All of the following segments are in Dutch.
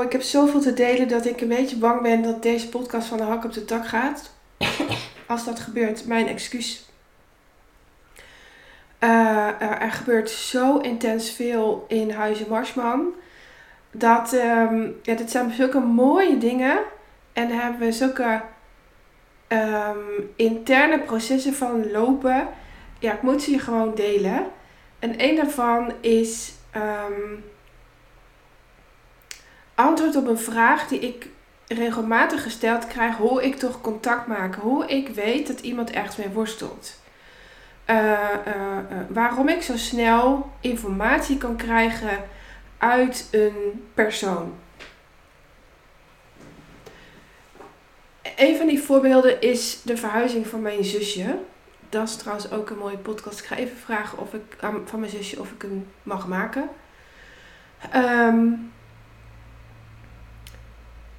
Oh, ik heb zoveel te delen dat ik een beetje bang ben dat deze podcast van de hak op de tak gaat. Als dat gebeurt, mijn excuus. Uh, er gebeurt zo intens veel in Huizen Marsman. Dat, um, ja, dit zijn zulke mooie dingen. En hebben we zulke um, interne processen van lopen. Ja, ik moet ze je gewoon delen. En een daarvan is um, antwoord op een vraag die ik regelmatig gesteld krijg. Hoe ik toch contact maak. Hoe ik weet dat iemand ergens mee worstelt. Uh, uh, uh, waarom ik zo snel informatie kan krijgen uit een persoon. Een van die voorbeelden is de verhuizing van mijn zusje. Dat is trouwens ook een mooie podcast. Ik ga even vragen of ik van mijn zusje of ik hem mag maken. Um,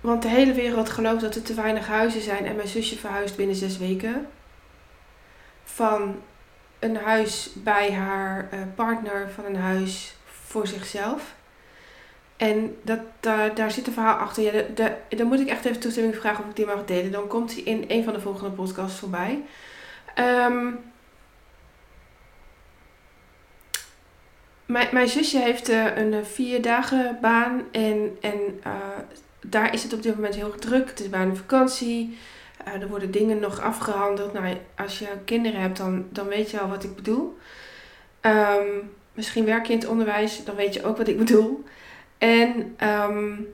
want de hele wereld gelooft dat er te weinig huizen zijn en mijn zusje verhuist binnen zes weken. Van een huis bij haar uh, partner, van een huis voor zichzelf. En dat, daar, daar zit een verhaal achter. Ja, de, de, dan moet ik echt even toestemming vragen of ik die mag delen. Dan komt hij in een van de volgende podcasts voorbij. Um, mijn, mijn zusje heeft uh, een vier dagen baan. En, en daar is het op dit moment heel druk. Het is bijna vakantie. Uh, er worden dingen nog afgehandeld. Nou, als je kinderen hebt, dan, dan weet je al wat ik bedoel. Um, misschien werk je in het onderwijs, dan weet je ook wat ik bedoel. En um,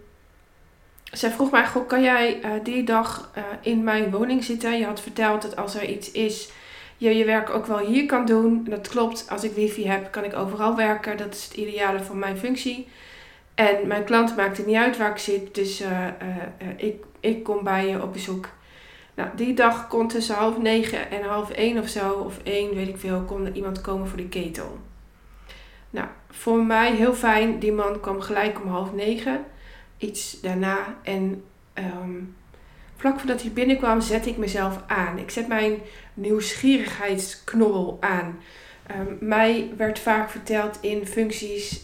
zij vroeg mij, goh, kan jij uh, die dag uh, in mijn woning zitten? Je had verteld dat als er iets is, je je werk ook wel hier kan doen. Dat klopt, als ik wifi heb, kan ik overal werken. Dat is het ideale van mijn functie. En mijn klant maakt het niet uit waar ik zit, dus uh, ik, ik kom bij je op bezoek. Nou, die dag kon tussen half negen en half één of zo, of één, weet ik veel, kon er iemand komen voor de ketel. Nou, voor mij heel fijn. Die man kwam gelijk om half negen. Iets daarna. En um, vlak voordat hij binnenkwam, zette ik mezelf aan. Ik zet mijn nieuwsgierigheidsknobbel aan. Um, mij werd vaak verteld in functies: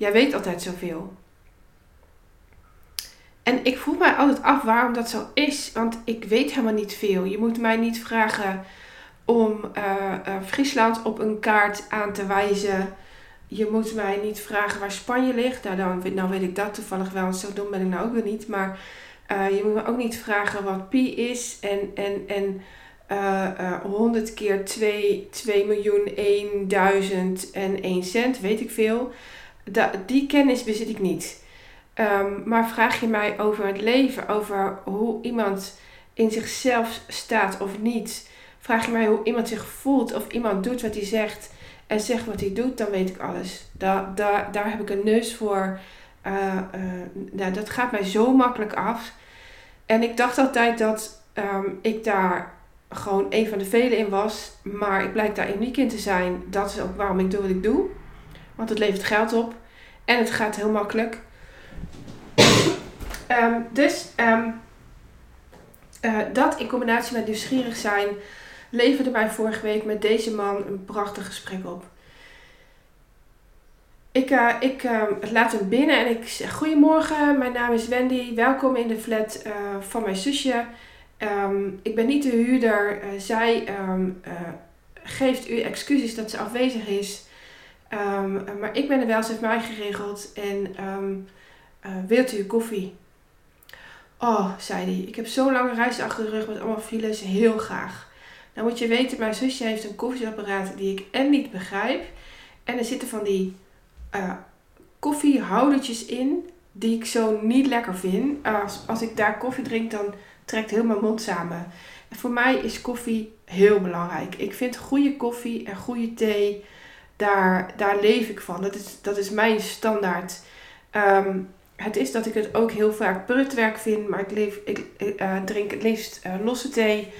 jij weet altijd zoveel. En ik vroeg mij altijd af waarom dat zo is, want ik weet helemaal niet veel. Je moet mij niet vragen om uh, Friesland op een kaart aan te wijzen je moet mij niet vragen waar Spanje ligt. Nou, dan, nou weet ik dat toevallig wel, zo dom ben ik nou ook weer niet. Maar uh, je moet me ook niet vragen wat pi is en, en, en uh, uh, 100 keer 2, 2 miljoen 1000 en 1 cent, weet ik veel. Die kennis bezit ik niet. Um, maar vraag je mij over het leven, over hoe iemand in zichzelf staat of niet. Vraag je mij hoe iemand zich voelt of iemand doet wat hij zegt en zegt wat hij doet, dan weet ik alles. Daar, heb ik een neus voor. Uh, uh, nou, dat gaat mij zo makkelijk af. En ik dacht altijd dat um, ik daar gewoon een van de velen in was. Maar ik blijk daar uniek in te zijn. Dat is ook waarom ik doe wat ik doe. Want het levert geld op. En het gaat heel makkelijk. um, dus um, uh, dat in combinatie met nieuwsgierig zijn leverde mij vorige week met deze man een prachtig gesprek op. Ik, uh, ik uh, laat hem binnen en ik zeg: Goedemorgen, mijn naam is Wendy. Welkom in de flat uh, van mijn zusje. Ik ben niet de huurder. zij geeft u excuses dat ze afwezig is. Um, maar ik ben er wel, ze heeft mij geregeld. En wilt u koffie? Oh, zei hij. Ik heb zo'n lange reis achter de rug met allemaal files. Heel graag. Dan moet je weten, mijn zusje heeft een koffieapparaat die ik en niet begrijp. En er zitten van die uh, koffiehoudertjes in die ik zo niet lekker vind. Als, als ik daar koffie drink, dan trekt heel mijn mond samen. En voor mij is koffie heel belangrijk. Ik vind goede koffie en goede thee, daar, daar leef ik van. Dat is, dat is mijn standaard. Um, het is dat ik het ook heel vaak prutwerk vind, maar ik, leef, ik uh, drink het liefst uh, losse thee.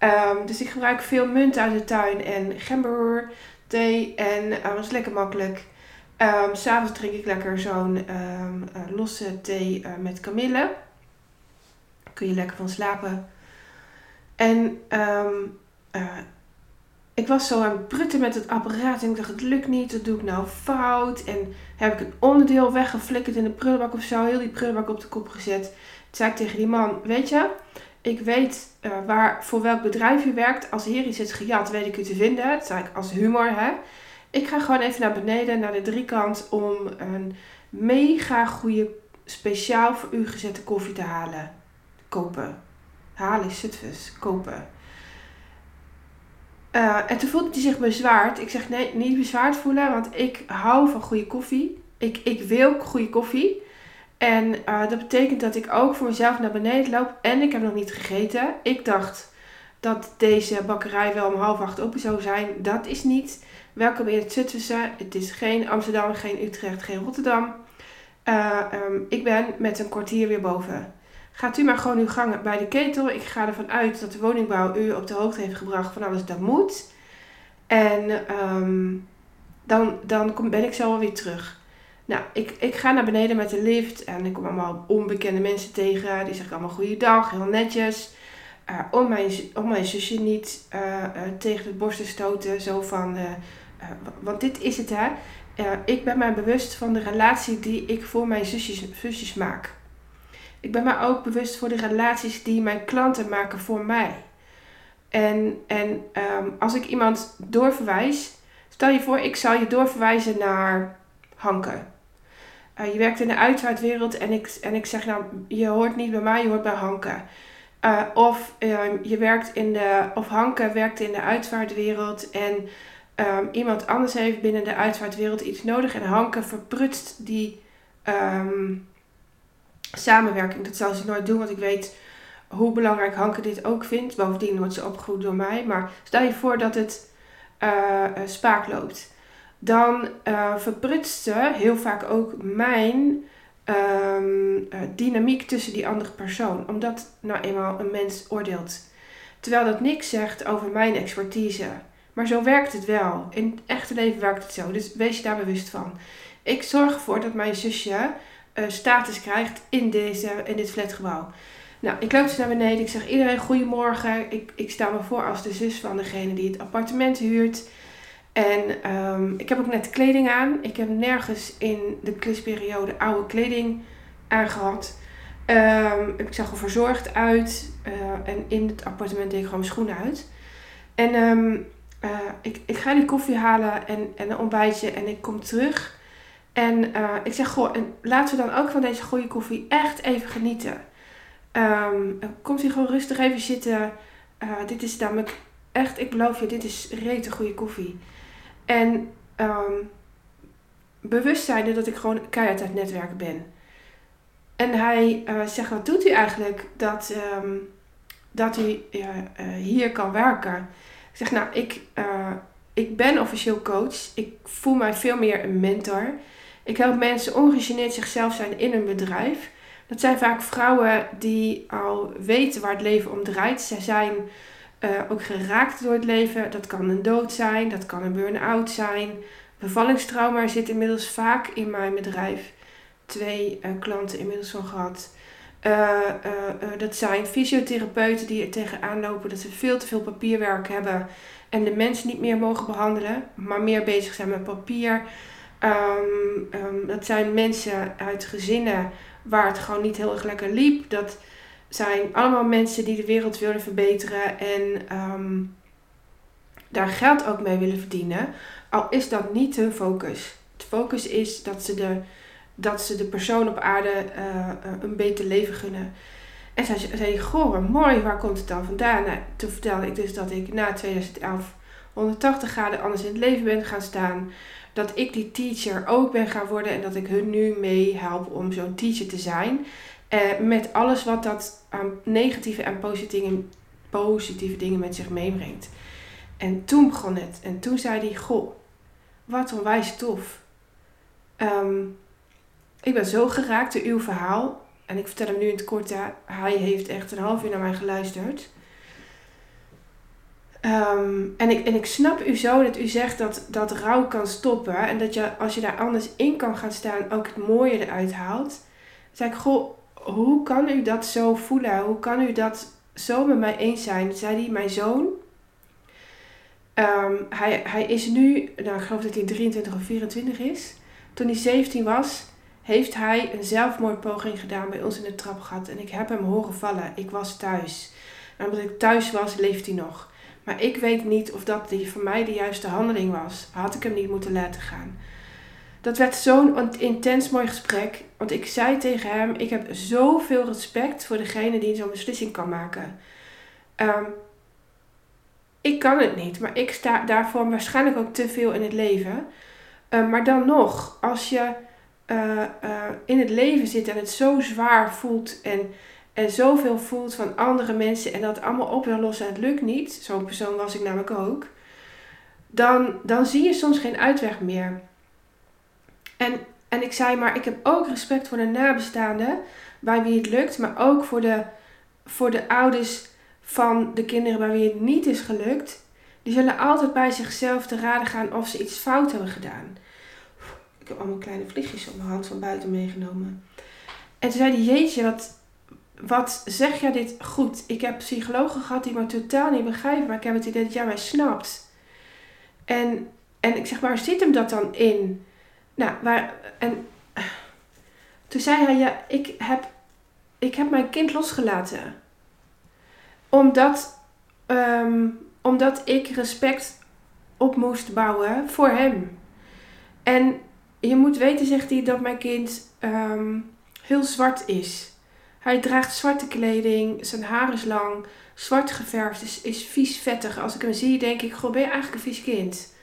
Um, dus ik gebruik veel munt uit de tuin en gember thee. En uh, dat is lekker makkelijk. Um, S'avonds drink ik lekker zo'n losse thee met kamille. Kun je lekker van slapen. En ik was zo aan het prutten met het apparaat en ik dacht, het lukt niet, wat doe ik nou fout? En heb ik een onderdeel weggeflikkerd in de prullenbak of zo, heel die prullenbak op de kop gezet. Toen zei ik tegen die man, weet je, ik weet uh, waar, voor welk bedrijf u werkt. Als hier iets is gejat, weet ik u te vinden. Dat zei ik als humor, hè. Ik ga gewoon even naar beneden, naar de driekant, om een mega goede, speciaal voor u gezette koffie te halen. Kopen. Halen is Zutphens. Kopen. Uh, en toen voelde hij zich bezwaard. Ik zeg nee, niet bezwaard voelen, want ik hou van goede koffie. Ik, ik wil goede koffie. En uh, dat betekent dat ik ook voor mezelf naar beneden loop. En ik heb nog niet gegeten. Ik dacht dat deze bakkerij wel om half acht open zou zijn. Dat is niet. Welkom in het Zutphense. Het is geen Amsterdam, geen Utrecht, geen Rotterdam. Uh, um, ik ben met een kwartier weer boven. Gaat u maar gewoon uw gang bij de ketel. Ik ga ervan uit dat de woningbouw u op de hoogte heeft gebracht van alles dat moet. En um, dan, dan kom, ben ik zo weer terug. Nou, ik, ik ga naar beneden met de lift en ik kom allemaal onbekende mensen tegen. Die zeggen allemaal goeiedag, heel netjes. Uh, om, mijn, om mijn zusje niet uh, uh, tegen de borst te stoten. Zo van, want dit is het hè. ik ben mij bewust van de relatie die ik voor mijn zusjes, zusjes maak. Ik ben me ook bewust voor de relaties die mijn klanten maken voor mij. En, en um, als ik iemand doorverwijs, stel je voor, ik zal je doorverwijzen naar Hanke. Uh, je werkt in de uitvaartwereld en ik, en ik zeg nou, je hoort niet bij mij, je hoort bij Hanke. Uh, of uh, je werkt in de, of Hanke werkt in de uitvaartwereld en um, iemand anders heeft binnen de uitvaartwereld iets nodig en Hanke verprutst die um, samenwerking. Dat zal ze nooit doen, want ik weet hoe belangrijk Hanke dit ook vindt. Bovendien wordt ze opgevoed door mij. Maar stel je voor dat het uh, spaak loopt. Dan uh, verprutst ze heel vaak ook mijn uh, dynamiek tussen die andere persoon. Omdat nou eenmaal een mens oordeelt. Terwijl dat niks zegt over mijn expertise. Maar zo werkt het wel. In het echte leven werkt het zo. Dus wees je daar bewust van. Ik zorg ervoor dat mijn zusje uh, status krijgt in, deze, in dit flatgebouw. Nou, ik loop dus naar beneden. Ik zeg iedereen goedemorgen. Ik, ik sta me voor als de zus van degene die het appartement huurt. En um, ik heb ook net kleding aan. Ik heb nergens in de klisperiode oude kleding aangehad. Um, ik zag er verzorgd uit. Uh, en in het appartement deed ik gewoon schoenen uit. En um, uh, ik, ik ga die koffie halen en, en een ontbijtje. En ik kom terug. En uh, ik zeg, goh, en laten we dan ook van deze goede koffie echt even genieten. Um, komt hier gewoon rustig even zitten. Uh, dit is namelijk echt, ik beloof je, dit is rete goede koffie. En um, bewust zijnde dat ik gewoon keihard uit het netwerken ben. En hij uh, zegt, wat doet u eigenlijk dat, um, dat u hier kan werken? Ik zeg, nou, ik, ik ben officieel coach. Ik voel mij veel meer een mentor. Ik help mensen ongegeneerd zichzelf zijn in een bedrijf. Dat zijn vaak vrouwen die al weten waar het leven om draait. Ze zijn uh, ook geraakt door het leven. Dat kan een dood zijn, dat kan een burn-out zijn. Bevallingstrauma zit inmiddels vaak in mijn bedrijf. Twee uh, klanten inmiddels van gehad. Uh, dat zijn fysiotherapeuten die er tegenaan lopen dat ze veel te veel papierwerk hebben en de mensen niet meer mogen behandelen, maar meer bezig zijn met papier. Um, um, dat zijn mensen uit gezinnen waar het gewoon niet heel erg lekker liep. Dat zijn allemaal mensen die de wereld willen verbeteren en um, daar geld ook mee willen verdienen. Al is dat niet hun focus. Het focus is dat ze de, dat ze de persoon op aarde uh, een beter leven gunnen. En zij zei, goh, mooi, waar komt het dan vandaan? Nou, toen vertelde ik dus dat ik na 2011 180 graden anders in het leven ben gaan staan dat ik die teacher ook ben gaan worden en dat ik hun nu mee help om zo'n teacher te zijn. Uh, met alles wat dat aan negatieve en positieve, positieve dingen met zich meebrengt. En toen begon het. En toen zei hij: Goh, wat onwijs tof. Um, ik ben zo geraakt door uw verhaal. En ik vertel hem nu in het kort. Hij heeft echt een half uur naar mij geluisterd. Um, en, ik, en ik snap u zo dat u zegt dat, dat rouw kan stoppen. En dat je, als je daar anders in kan gaan staan, ook het mooie eruit haalt. Zei ik, goh, hoe kan u dat zo voelen? Hoe kan u dat zo met mij eens zijn? zei hij, mijn zoon, Ehm, hij, hij is nu, nou, ik geloof dat hij 23 of 24 is. Toen hij 17 was, heeft hij een zelfmoordpoging gedaan bij ons in de trapgat. En ik heb hem horen vallen. Ik was thuis. En omdat ik thuis was, leeft hij nog. Maar ik weet niet of dat voor mij de juiste handeling was. Had ik hem niet moeten laten gaan. Dat werd zo'n intens mooi gesprek. Want ik zei tegen hem: Ik heb zoveel respect voor degene die zo'n beslissing kan maken. Um, ik kan het niet, maar ik sta daarvoor waarschijnlijk ook te veel in het leven. Uh, maar dan nog, als je uh, uh, in het leven zit en het zo zwaar voelt en, en zoveel voelt van andere mensen en dat allemaal op wil lossen en het lukt niet, zo'n persoon was ik namelijk ook, dan, dan zie je soms geen uitweg meer. En, en ik zei maar, ik heb ook respect voor de nabestaanden, bij wie het lukt, maar ook voor de, voor de ouders van de kinderen bij wie het niet is gelukt, die zullen altijd bij zichzelf te raden gaan of ze iets fout hebben gedaan. Ik heb allemaal kleine vliegjes op mijn hand van buiten meegenomen. En toen zei hij, jeetje, wat, wat zeg jij dit goed? Ik heb psychologen gehad die me totaal niet begrijpen, maar ik heb het idee dat jij mij snapt. En, en ik zeg, waar zit hem dat dan in? Nou, waar, en toen zei hij, ja, ik heb, ik heb mijn kind losgelaten omdat, ehm, omdat ik respect op moest bouwen voor hem. En je moet weten, zegt hij, dat mijn kind ehm, heel zwart is. Hij draagt zwarte kleding, zijn haar is lang, zwart geverfd, is, is vies vettig. Als ik hem zie, denk ik, goh, ben je eigenlijk een vies kind?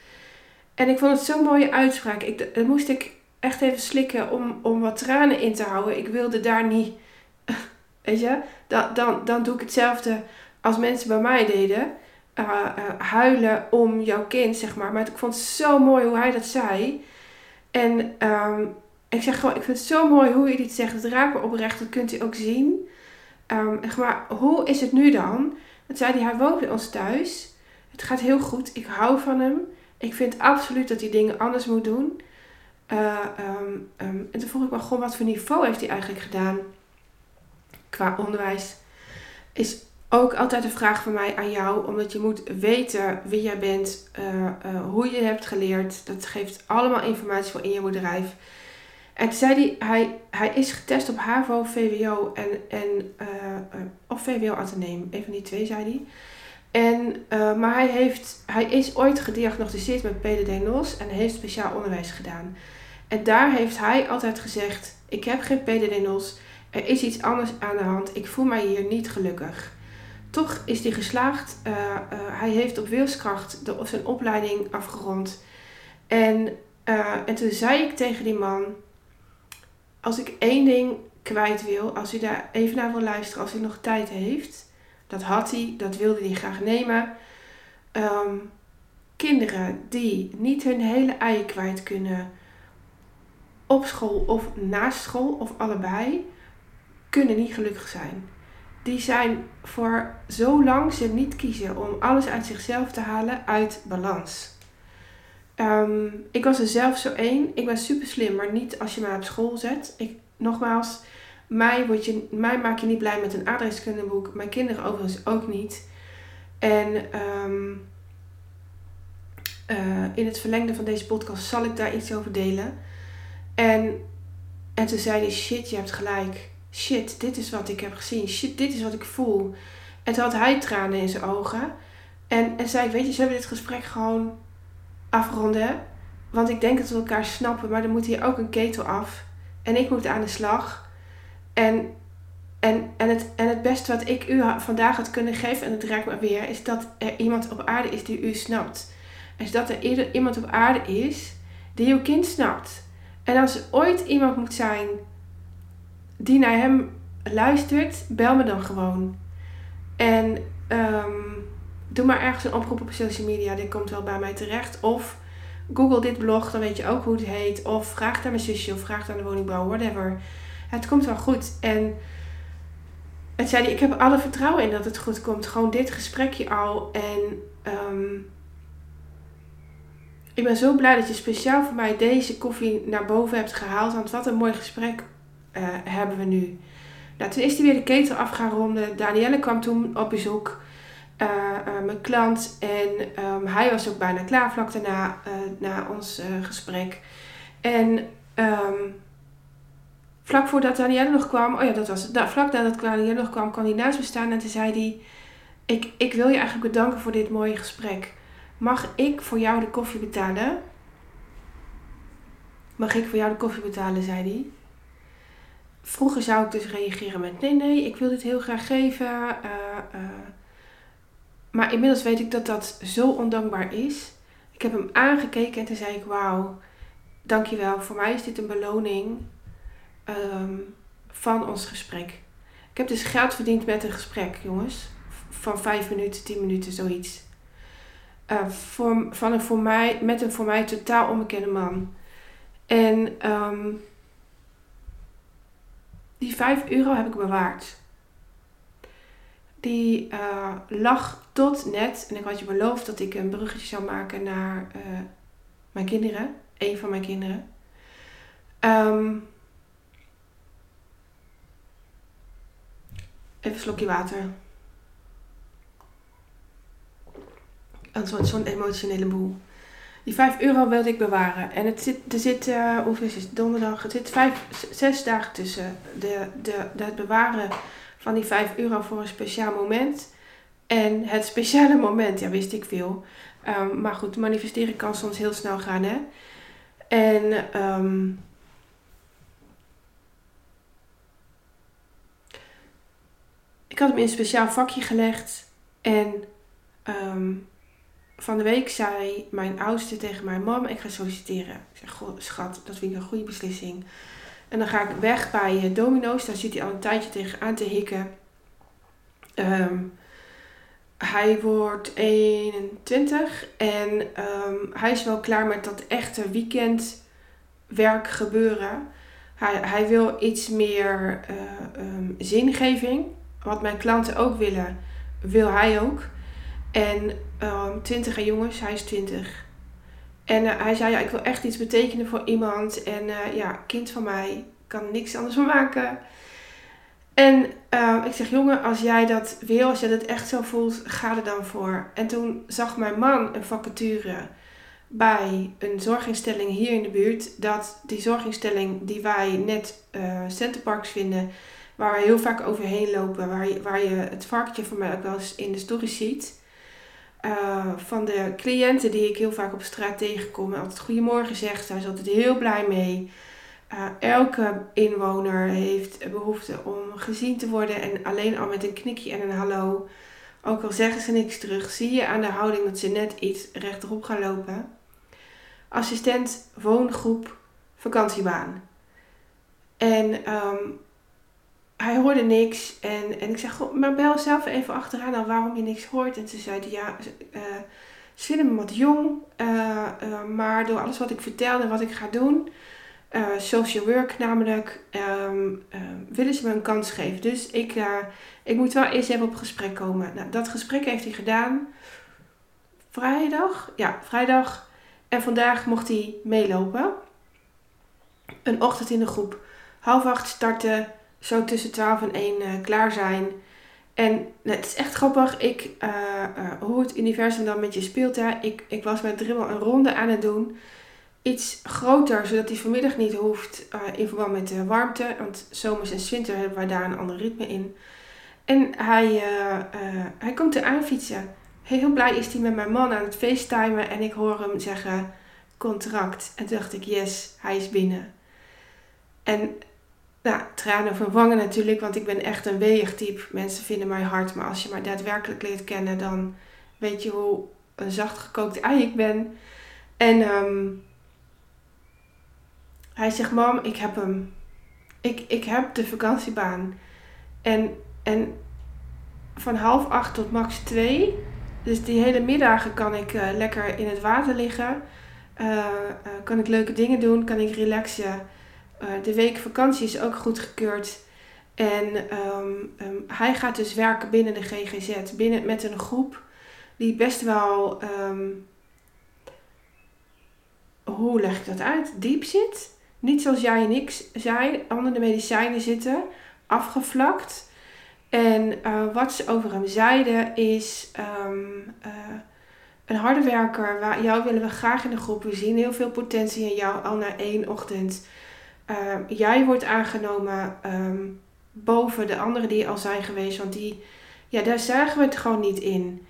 En ik vond het zo'n mooie uitspraak. Ik, dan moest ik echt even slikken om, om wat tranen in te houden. Ik wilde daar niet, weet je, dan, dan, dan doe ik hetzelfde als mensen bij mij deden, uh, uh, huilen om jouw kind, zeg maar. Maar ik vond het zo mooi hoe hij dat zei. En um, ik zeg gewoon, ik vind het zo mooi hoe je dit zegt. Het raakt me oprecht, dat kunt u ook zien. Um, maar hoe is het nu dan? Dat zei hij, hij woont bij ons thuis. Het gaat heel goed, ik hou van hem. Ik vind absoluut dat hij dingen anders moet doen. Uh, um, en toen vroeg ik me gewoon, wat voor niveau heeft hij eigenlijk gedaan qua onderwijs? Is ook altijd een vraag van mij aan jou, omdat je moet weten wie jij bent, uh, uh, hoe je hebt geleerd. Dat geeft allemaal informatie voor in je bedrijf. En zei hij, hij, hij is getest op HAVO, VWO en, en uh, of VWO Atheneum, een van die twee zei hij. En, maar hij, heeft, hij is ooit gediagnosticeerd met PDD-NOS en heeft speciaal onderwijs gedaan. En daar heeft hij altijd gezegd, ik heb geen PDD-NOS, er is iets anders aan de hand, ik voel mij hier niet gelukkig. Toch is hij geslaagd. Hij heeft op wilskracht de, zijn opleiding afgerond. En, en toen zei ik tegen die man: Als ik één ding kwijt wil, als u daar even naar wil luisteren, als u nog tijd heeft, dat had hij, dat wilde hij graag nemen. Um, kinderen die niet hun hele ei kwijt kunnen op school of naast school of allebei, kunnen niet gelukkig zijn die zijn voor zo lang ze niet kiezen om alles uit zichzelf te halen uit balans. Um, ik was er zelf zo één. Ik ben super slim, maar niet als je mij op school zet. Ik, nogmaals, mij, word je, mij maak je niet blij met een aardrijkskundeboek. Mijn kinderen overigens ook niet. En um, uh, in het verlengde van deze podcast zal ik daar iets over delen. En, en toen zei hij, shit, je hebt gelijk shit, dit is wat ik heb gezien. Shit, dit is wat ik voel. En toen had hij tranen in zijn ogen. En, en zei ik, weet je, ze hebben dit gesprek gewoon afronden. Want ik denk dat we elkaar snappen, maar dan moet hier ook een ketel af. En ik moet aan de slag. En, en, en, het, en het beste wat ik u vandaag had kunnen geven, en het raakt me weer, is dat er iemand op aarde is die u snapt. Is dat er iemand op aarde is die uw kind snapt. En als er ooit iemand moet zijn die naar hem luistert, bel me dan gewoon. En um, doe maar ergens een oproep op social media, dit komt wel bij mij terecht. Of google dit blog, dan weet je ook hoe het heet. Of vraag aan mijn zusje of vraag aan de woningbouw, whatever. Het komt wel goed. En het zei ik heb alle vertrouwen in dat het goed komt. Gewoon dit gesprekje al. En um, ik ben zo blij dat je speciaal voor mij deze koffie naar boven hebt gehaald. Want wat een mooi gesprek uh, hebben we nu. Nou, toen is hij weer de ketel af gaan. Danielle kwam toen op bezoek. Mijn klant. En ehm, hij was ook bijna klaar vlak daarna, na ons gesprek. En um, vlak voordat Danielle nog kwam, oh ja, dat was het. Nou, vlak nadat Danielle nog kwam, kwam hij naast me staan en toen zei hij: ik, ik wil je eigenlijk bedanken voor dit mooie gesprek. Mag ik voor jou de koffie betalen? Mag ik voor jou de koffie betalen, zei hij. Vroeger zou ik dus reageren met: nee, nee, ik wil dit heel graag geven. Maar inmiddels weet ik dat dat zo ondankbaar is. Ik heb hem aangekeken en toen zei ik: Wauw, dankjewel. Voor mij is dit een beloning um, van ons gesprek. Ik heb dus geld verdiend met een gesprek, jongens. Van 5 minuten, 10 minuten, zoiets. Uh, voor, van een voor mij, met een voor mij totaal onbekende man. En um, die 5 euro heb ik bewaard. Die uh, lag tot net. En ik had je beloofd dat ik een bruggetje zou maken naar uh, mijn kinderen. Een van mijn kinderen. Um, Even een slokje water. Zo'n zo'n emotionele boel. Die 5 euro wilde ik bewaren. En het zit, er zit, uh, hoeveel is het? Donderdag. Het zit vijf, zes dagen tussen de, de, het bewaren van die 5 euro voor een speciaal moment. En het speciale moment, ja, wist ik veel. Um, maar goed, manifesteren kan soms heel snel gaan, hè. En um, ik had hem in een speciaal vakje gelegd. En um, van de week zei mijn oudste tegen mijn mam: Ik ga solliciteren. Ik zeg: schat, dat vind ik een goede beslissing. En dan ga ik weg bij uh, Domino's. Daar zit hij al een tijdje tegen aan te hikken. Um, hij wordt 21 en um, hij is wel klaar met dat echte weekendwerk gebeuren. Hij, hij wil iets meer uh, um, zingeving wat mijn klanten ook willen, wil hij ook. En um, twintig jongens, hij is twintig. En uh, hij zei, ja, ik wil echt iets betekenen voor iemand. En uh, ja, kind van mij kan niks anders van maken. En uh, ik zeg, jongen, als jij dat wil, als jij dat echt zo voelt, ga er dan voor. En toen zag mijn man een vacature bij een zorginstelling hier in de buurt. Dat die zorginstelling die wij net Centerparks vinden, waar we heel vaak overheen lopen. Waar je, waar je het varkentje van mij ook wel eens in de story ziet. Uh, van de cliënten die ik heel vaak op straat tegenkom. En altijd goedemorgen zegt. Daar is altijd heel blij mee. Uh, elke inwoner heeft behoefte om gezien te worden. En alleen al met een knikje en een hallo. Ook al zeggen ze niks terug. Zie je aan de houding dat ze net iets rechterop gaan lopen. Assistent, woongroep, vakantiebaan. En um, hij hoorde niks. En, en ik zeg, maar bel zelf even achteraan al waarom je niks hoort. En ze zeiden, ja, ze vinden me wat jong. Uh, uh, maar door alles wat ik vertelde en wat ik ga doen, social work namelijk, um, willen ze me een kans geven. Dus ik, ik moet wel eerst even op gesprek komen. Nou, dat gesprek heeft hij gedaan. Vrijdag? Ja, vrijdag. En vandaag mocht hij meelopen. Een ochtend in de groep. Half acht starten zo tussen 12 en 1 uh, eh, klaar zijn. En het is echt grappig ik, uh, hoe het universum dan met je speelt. Hè. Ik, ik was met Dribbel een ronde aan het doen. Iets groter, zodat hij vanmiddag niet hoeft in verband met de warmte. Want zomers en winter hebben wij daar een ander ritme in. En hij, hij komt eraan fietsen. Heel blij is hij met mijn man aan het facetimen. En ik hoor hem zeggen contract. En toen dacht ik, yes, hij is binnen. En nou, tranen vervangen natuurlijk, want ik ben echt een weeg type. Mensen vinden mij hard, maar als je mij daadwerkelijk leert kennen, dan weet je hoe een zacht gekookt ei ik ben. En um, hij zegt, mam, ik heb hem. Ik, ik heb de vakantiebaan. En, en van half acht tot max twee. Dus die hele middagen kan ik uh, lekker in het water liggen. Uh, uh, kan ik leuke dingen doen, kan ik relaxen. Eh, de week vakantie is ook goedgekeurd. En um, um, hij gaat dus werken binnen de GGZ, binnen, met een groep die best wel, um, hoe leg ik dat uit, diep zit. Niet zoals jij en ik zijn, onder de medicijnen zitten, afgevlakt. En eh, wat ze over hem zeiden is ehm, eh, een harde werker. Jou willen we graag in de groep. We zien heel veel potentie in jou al na één ochtend. Ehm, jij wordt aangenomen ehm, boven de anderen die al zijn geweest. Want die, ja, daar zagen we het gewoon niet in.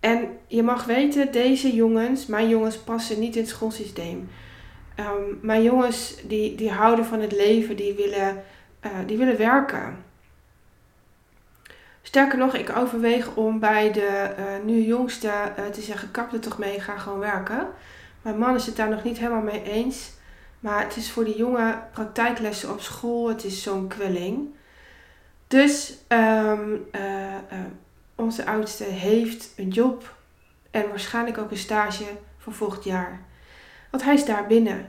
En je mag weten, deze jongens, mijn jongens, passen niet in het schoolsysteem. mijn jongens die, die houden van het leven, die willen, uh, die willen werken. Sterker nog, ik overweeg om bij de uh, nu jongste uh, te zeggen: kap er toch mee, ga gewoon werken. Mijn man is het daar nog niet helemaal mee eens. Maar het is voor die jonge praktijklessen op school, het is zo'n kwelling. Dus um, uh, onze oudste heeft een job en waarschijnlijk ook een stage voor volgend jaar. Want hij is daar binnen.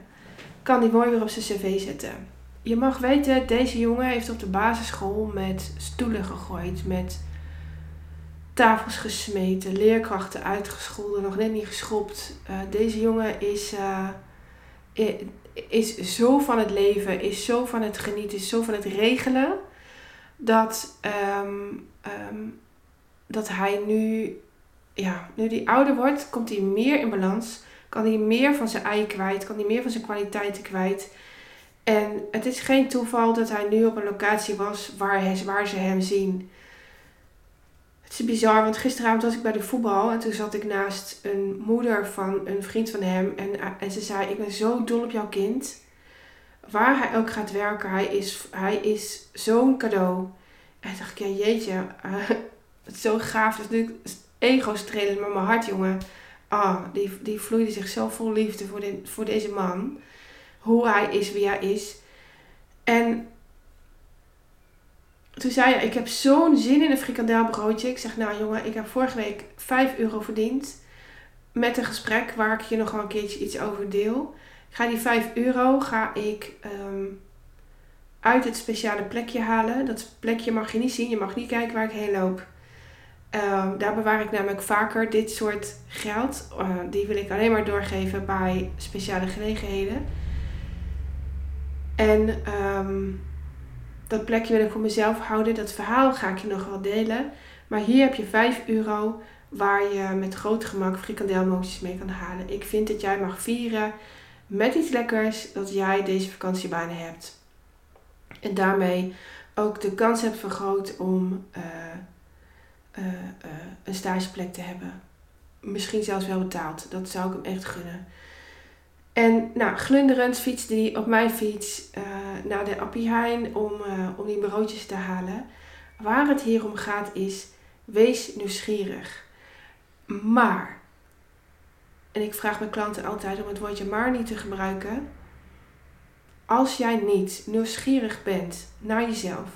Kan die mooi weer op zijn cv zetten je mag weten, deze jongen heeft op de basisschool met stoelen gegooid, met tafels gesmeten, leerkrachten uitgescholden, nog net niet geschopt. Uh, deze jongen is, is zo van het leven, is zo van het genieten, is zo van het regelen, dat, um, um, dat hij nu, ja, nu die ouder wordt, komt hij meer in balans, kan hij meer van zijn ei kwijt, kan hij meer van zijn kwaliteiten kwijt. En het is geen toeval dat hij nu op een locatie was waar, hij, waar ze hem zien. Het is bizar, want gisteravond was ik bij de voetbal en toen zat ik naast een moeder van een vriend van hem. En, en ze zei: Ik ben zo dol op jouw kind. Waar hij ook gaat werken, hij is, hij is zo'n cadeau. En toen dacht ik: Ja, jeetje, uh, het zo gaaf. Dat is natuurlijk ego strelen met mijn hart, jongen. Ah, die, die vloeide zich zo vol liefde voor, de, voor deze man hoe hij is, wie hij is. En toen zei hij, ik heb zo'n zin in een frikandelbroodje. Ik zeg, nou jongen, ik heb vorige week 5 euro verdiend. Met een gesprek waar ik je nog wel een keertje iets over deel. Ik ga die 5 euro ga ik ehm, uit het speciale plekje halen. Dat plekje mag je niet zien. Je mag niet kijken waar ik heen loop. Um, daar bewaar ik namelijk vaker dit soort geld. Uh, die wil ik alleen maar doorgeven bij speciale gelegenheden. En um, dat plekje wil ik voor mezelf houden. Dat verhaal ga ik je nog wel delen. Maar hier heb je 5 euro waar je met groot gemak frikandelmootjes mee kan halen. Ik vind dat jij mag vieren met iets lekkers dat jij deze vakantie bijna hebt. En daarmee ook de kans hebt vergroot om uh, uh, uh, een stageplek te hebben. Misschien zelfs wel betaald. Dat zou ik hem echt gunnen. En nou, glunderend fietste hij op mijn fiets uh, naar de Appie Heijn om, uh, om die broodjes te halen. Waar het hier om gaat is, wees nieuwsgierig. Maar, en ik vraag mijn klanten altijd om het woordje maar niet te gebruiken. Als jij niet nieuwsgierig bent naar jezelf,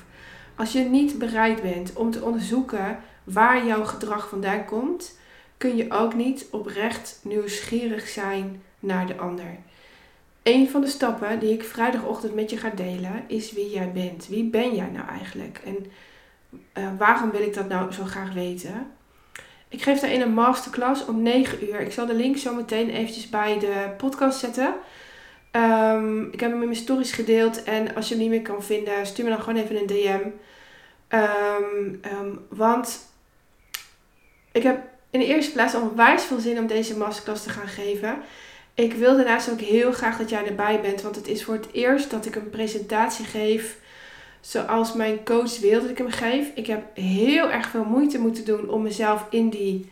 als je niet bereid bent om te onderzoeken waar jouw gedrag vandaan komt, kun je ook niet oprecht nieuwsgierig zijn naar de ander. Een van de stappen die ik vrijdagochtend met je ga delen is wie jij bent. Wie ben jij nou eigenlijk? En uh, waarom wil ik dat nou zo graag weten? Ik geef daarin een masterclass om 9 uur. Ik zal de link zo meteen eventjes bij de podcast zetten. Um, ik heb hem in mijn stories gedeeld. En als je hem niet meer kan vinden, stuur me dan gewoon even een DM. Ehm, um, want ik heb in de eerste plaats onwijs veel zin om deze masterclass te gaan geven. Ik wil daarnaast ook heel graag dat jij erbij bent, want het is voor het eerst dat ik een presentatie geef zoals mijn coach wil dat ik hem geef. Ik heb heel erg veel moeite moeten doen om mezelf in, die,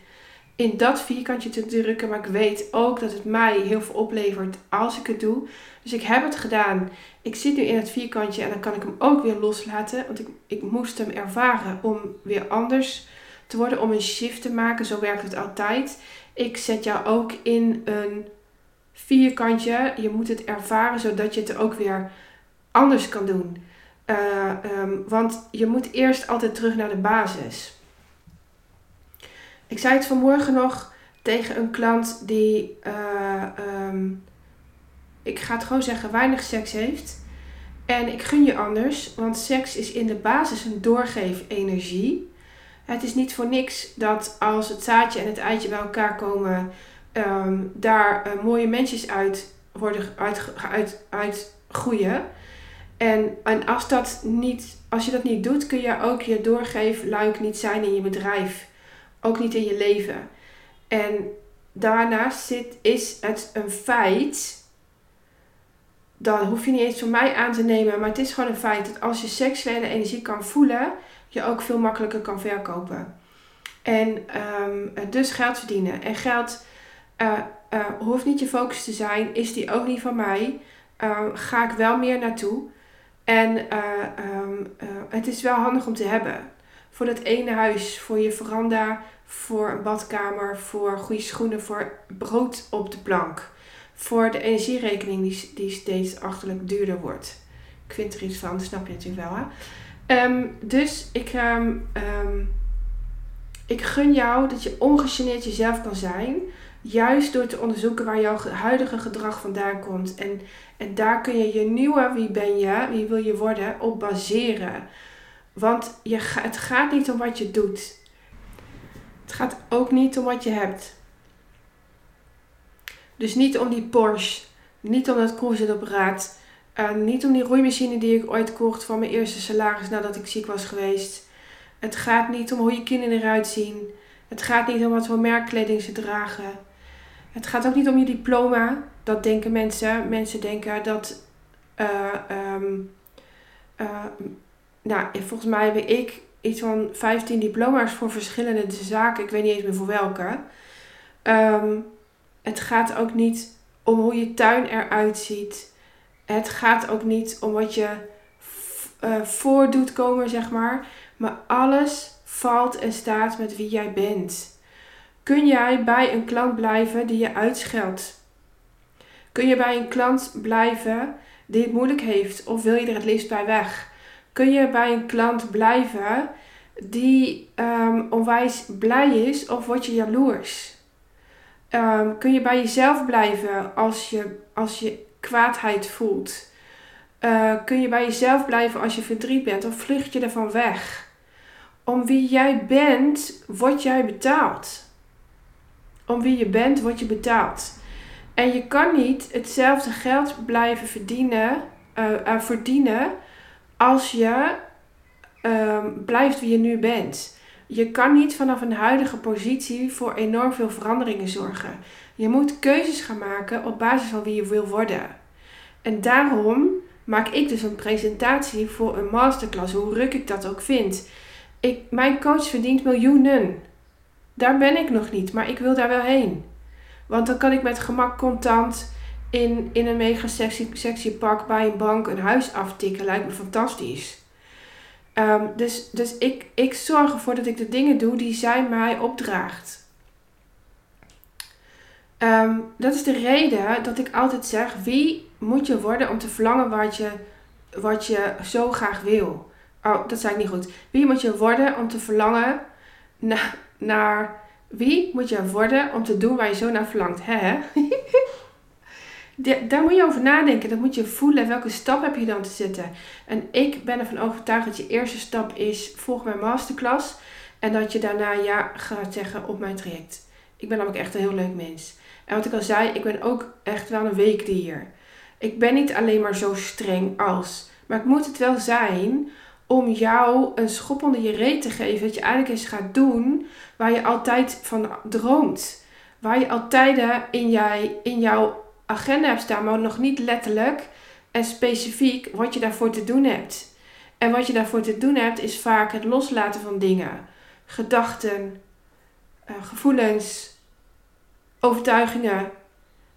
in dat vierkantje te drukken, maar ik weet ook dat het mij heel veel oplevert als ik het doe. Dus ik heb het gedaan. Ik zit nu in het vierkantje en dan kan ik hem ook weer loslaten, want ik, ik moest hem ervaren om weer anders te worden, om een shift te maken. Zo werkt het altijd. Ik zet jou ook in een vierkantje. Je moet het ervaren zodat je het ook weer anders kan doen. Uh, um, want je moet eerst altijd terug naar de basis. Ik zei het vanmorgen nog tegen een klant die, uh, um, ik ga het gewoon zeggen, weinig seks heeft. En ik gun je anders, want seks is in de basis een doorgeef-energie. Het is niet voor niks dat als het zaadje en het eitje bij elkaar komen, um, daar uh, mooie mensjes uit worden uit, uit, uit groeien. En, en als, dat niet, als je dat niet doet, kun je ook je doorgeefluik niet zijn in je bedrijf. Ook niet in je leven. En daarnaast zit, is het een feit. Dat hoef je niet eens van mij aan te nemen. Maar het is gewoon een feit dat als je seksuele energie kan voelen, je ook veel makkelijker kan verkopen. En um, dus geld verdienen. En geld uh, hoeft niet je focus te zijn. Is die ook niet van mij. Uh, ga ik wel meer naartoe. En um, het is wel handig om te hebben. Voor dat ene huis, voor je veranda, voor een badkamer, voor goede schoenen, voor brood op de plank. Voor de energierekening die, die steeds achterlijk duurder wordt. Ik vind er iets van, snap je natuurlijk wel. Hè? Um, dus ik, um, ik gun jou dat je ongegeneerd jezelf kan zijn. Juist door te onderzoeken waar jouw huidige gedrag vandaan komt. En, en daar kun je je nieuwe wie ben je, wie wil je worden, op baseren. Want je, het gaat niet om wat je doet. Het gaat ook niet om wat je hebt. Dus niet om die Porsche, niet om dat cruiseapparaat, uh, niet om die roeimachine die ik ooit kocht van mijn eerste salaris nadat ik ziek was geweest. Het gaat niet om hoe je kinderen eruit zien. Het gaat niet om wat voor merkkleding ze dragen. Het gaat ook niet om je diploma. Dat denken mensen. Mensen denken dat. Uh, um, uh, nou, volgens mij heb ik iets van 15 diploma's voor verschillende zaken. Ik weet niet eens meer voor welke. Um, het gaat ook niet om hoe je tuin eruit ziet. Het gaat ook niet om wat je uh, voor doet komen, zeg maar. Maar alles valt en staat met wie jij bent. Kun jij bij een klant blijven die je uitscheldt? Kun je bij een klant blijven die het moeilijk heeft of wil je er het liefst bij weg? Kun je bij een klant blijven die um, onwijs blij is of word je jaloers? Um, kun je bij jezelf blijven als je, als je kwaadheid voelt? Uh, kun je bij jezelf blijven als je verdriet bent of vlucht je ervan weg? Om wie jij bent, word jij betaald. Om wie je bent, word je betaald. En je kan niet hetzelfde geld blijven verdienen, uh, uh, verdienen als je um, blijft wie je nu bent. Je kan niet vanaf een huidige positie voor enorm veel veranderingen zorgen. Je moet keuzes gaan maken op basis van wie je wil worden. En daarom maak ik dus een presentatie voor een masterclass, hoe ruk ik dat ook vind. Ik, mijn coach verdient miljoenen. Daar ben ik nog niet, maar ik wil daar wel heen. Want dan kan ik met gemak contant in, in een mega sexy, sexy pak bij een bank een huis aftikken. Lijkt me fantastisch. Um, dus dus ik, ik zorg ervoor dat ik de dingen doe die zij mij opdraagt. Um, dat is de reden dat ik altijd zeg: wie moet je worden om te verlangen wat je, wat je zo graag wil? Oh, dat zei ik niet goed. Wie moet je worden om te verlangen naar. Wie moet je worden om te doen waar je zo naar verlangt? Hè? de, daar moet je over nadenken. Dat moet je voelen. Welke stap heb je dan te zetten? En ik ben ervan overtuigd dat je eerste stap is: volg mijn masterclass. En dat je daarna ja gaat zeggen op mijn traject. Ik ben namelijk echt een heel leuk mens. En wat ik al zei, ik ben ook echt wel een weekdier. Ik ben niet alleen maar zo streng als. Maar ik moet het wel zijn om jou een schop onder je reet te geven. Dat je eigenlijk eens gaat doen waar je altijd van droomt. Waar je altijd in, jij, in jouw agenda hebt staan, maar nog niet letterlijk en specifiek wat je daarvoor te doen hebt. En wat je daarvoor te doen hebt, is vaak het loslaten van dingen, gedachten, uh, gevoelens, overtuigingen.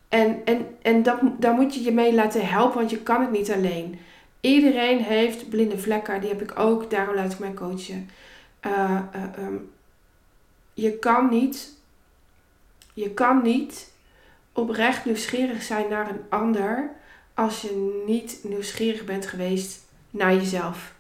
En, en, en dat, daar moet je je mee laten helpen, want je kan het niet alleen. Iedereen heeft blinde vlekken, die heb ik ook, daarom laat ik mij coachen. Uh, uh, um, je kan niet, je kan niet oprecht nieuwsgierig zijn naar een ander als je niet nieuwsgierig bent geweest naar jezelf.